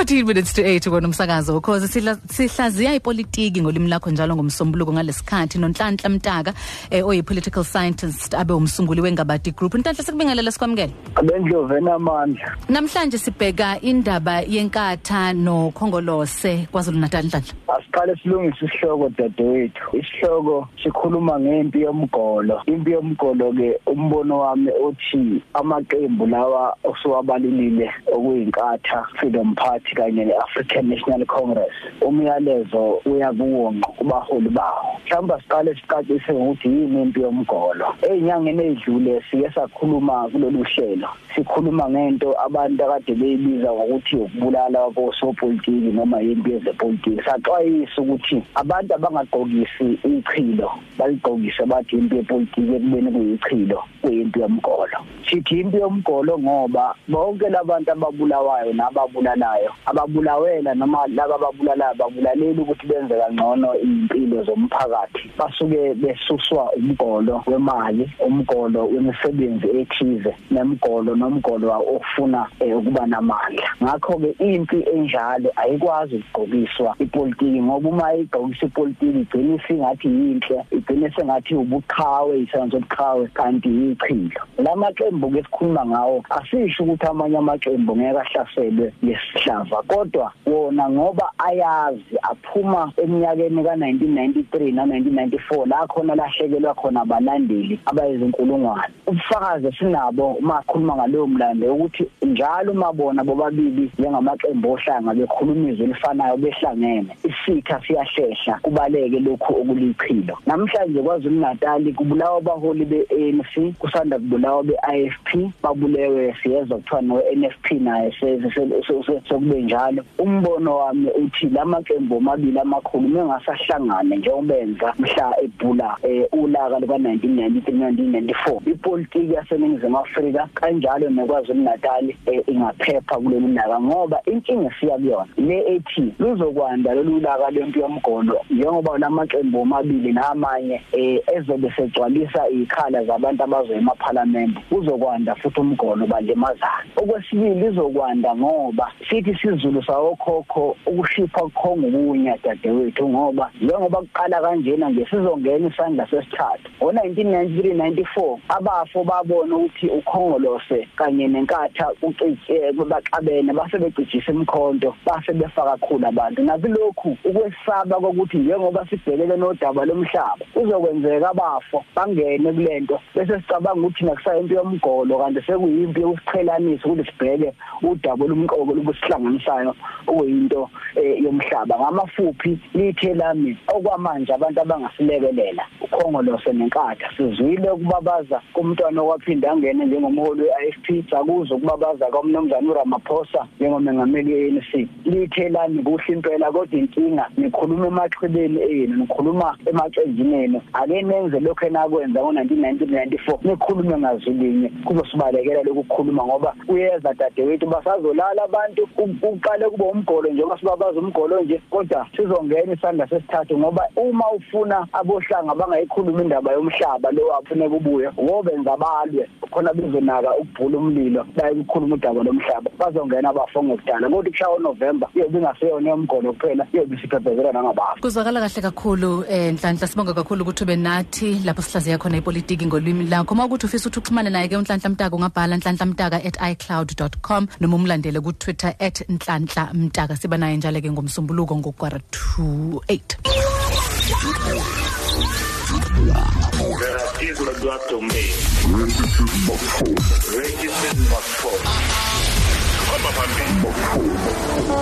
14 minutes to 8 kona umsakazo. Ukhoze sihlaziya ipolitiki ngolimi lakho njalo ngomsombuluko ngalesikhathi. Nonhlanhla mtaka eh, oyi political scientist abe umsunguli wengabadi group. Nhlanhla sikubingelele sikwamukele. Abendlovu enamandla namhlanje sibheka indaba yenkatha nokhongolose kwaZulu Natal nhlanhla asiqale silungise isihloko dadewethu. Isihloko sikhuluma ngempi yomgolo. Impi yomgolo ke umbono wami uthi amaqembu lawa osuwabalilile okuyinkatha freedom party. Kanye neAfrican National Congress umyalezo uya kuwonqa kubaholi bawo. Mhlawumbe siqale siqaqise ukuthi yini impi yomgolo. Ezinyangeni ezidlule sike sakhuluma kulolu hlelo. Sikhuluma ngento abantu akade beyibiza ngokuthi ukubulala kwabosopolitiki noma impi yezepolitiki. Saxwayisa ukuthi abantu abangaqokisi ichilo baligqokise bathi impi yepolitiki ekubeni kuyichilo kuyimpi yomgolo. Sithi impi yomgolo ngoba bonke labantu ababulawayo nababulalayo ababulawela noma laba ababulalayo babulaleli ukuthi benze kangcono impilo zomphakathi. Basuke besuswa umgolo wemali umgolo wemisebenzi ethize nemgolo nomgolo ofuna ukuba namandla. Ngakho ke impi enjalo ayikwazi ukugqokiswa ipolitiki ngoba uma igqokisa ipolitiki igcina isingathi yinhle igcina sengathi ubuqhawe isenzo obuqhawe kanti yichilo lamaqembu ke sikhuluma ngawo asisho ukuthi amanye amaqembu ngeke ahlaselwe lesihlava kodwa wona ngoba ayazi aphuma eminyakeni ka1993 na1994 la khona lahlekelwa khona abalandeli abayizinkulungwane. Ubufakazi sinabo uma sikhuluma ngalowo mlando ukuthi njalo mabona bobabili njengamaqembu ohlanga bekhuluma izwi elifanayo behlangene. Isitha siyahlehla kubaleke lokhu okulichilo namhlanje kwaZulu Natal kubulawa abaholi beANC kusanda kubulawa beIFP babulewe siyezwa kuthiwa noNFP naye sokube njalo. Umbono wami uthi lamaqembu omabili amakhulu mengasahlangane njengobenza mhla ebhula ulaka luka 1993 1994 ipolitiki yaseningizimu Afrika kanjalo nekwaZulu Natal ingaphepha kulolu laka ngoba inkinga siya kuyona. Le ethi luzokwanda lolu laka lempi yomgolo njengoba lamaqembu omabili namanye ezobe segcwalisa ikhala zabantu abazoya emaparliament kuzokwanda futhi umgolo balemazana okwesibili izokwanda ngoba sithi sizulu sawokhokho ukushipha kukhonga ukunya dadewethu ngoba njengoba kuqala kanjena nje sizongena isandla sesithathu. Ngo1993 94 abafo babona ukuthi ukhongolose kanye nenkatha ucice baxabene base becijisa imkhonto base befaka kakhulu abantu. Nakulokhu ukwesaba kokuthi njengoba sibhekele nodaba lomhlaba uzokwenzeka abafo bangene kulento bese sicabanga ukuthi nakusayimpi yomgolo kanti sekuyimpi yokusiqhelanisa ukuthi sibheke udaba lomqoko lokusihlanganisayo okuyinto yomhlaba. Ngamafuphi lithe lami okwamanje abantu abangasilekelela ukhongolose nenkatha. Sizwile ukubabaza kumntwana okwaphinda angene njengomholi weIFP sakuzo ukubabaza kwamnumzana uRamaphosa njengomengameli weANC lithe lami kuhle impela kodwa inkinga nikhuluma emachwebeni enu nikhuluma emaqenjini enu ake nenze lokho enakwenza ngo1994 nikhulume ngazulinye kuzosibalekela lokukhuluma ngoba uyeza dadewethu basazolala abantu uqale kuba umgolo njengoba sibabaza umgolo nje kodwa sizongena isandla sesithathu ngoba uma ufuna abohlanga bangayikhuluma indaba yomhlaba lo wafuneka ubuye wobenza balwe. Khona bezonaka ukubhula umlilo bayikhuluma udaba lomhlaba. Bazongena abafonga kudala kodwa kushawa November iyobe ingaseyona yomgolo kuphela iyobe siphephezela nangabantu kuzwakala kahle kakhulu eh nhlanhla sibonga kakhulu ukuthi ube nathi lapho sihlaziya khona ipolitiki ngolwimi lakho uma ukuthi ufisa ukuthi uxhumane naye ke unhlanhla mtaka ungabhala nhlanhla mtaka @icloud.com noma umlandele ku Twitter @nhlanhla mtaka siba naye njalo ke ngomsombuluko ngokwara 28 There are people that got to me. Registered must fall. Hamba phambili.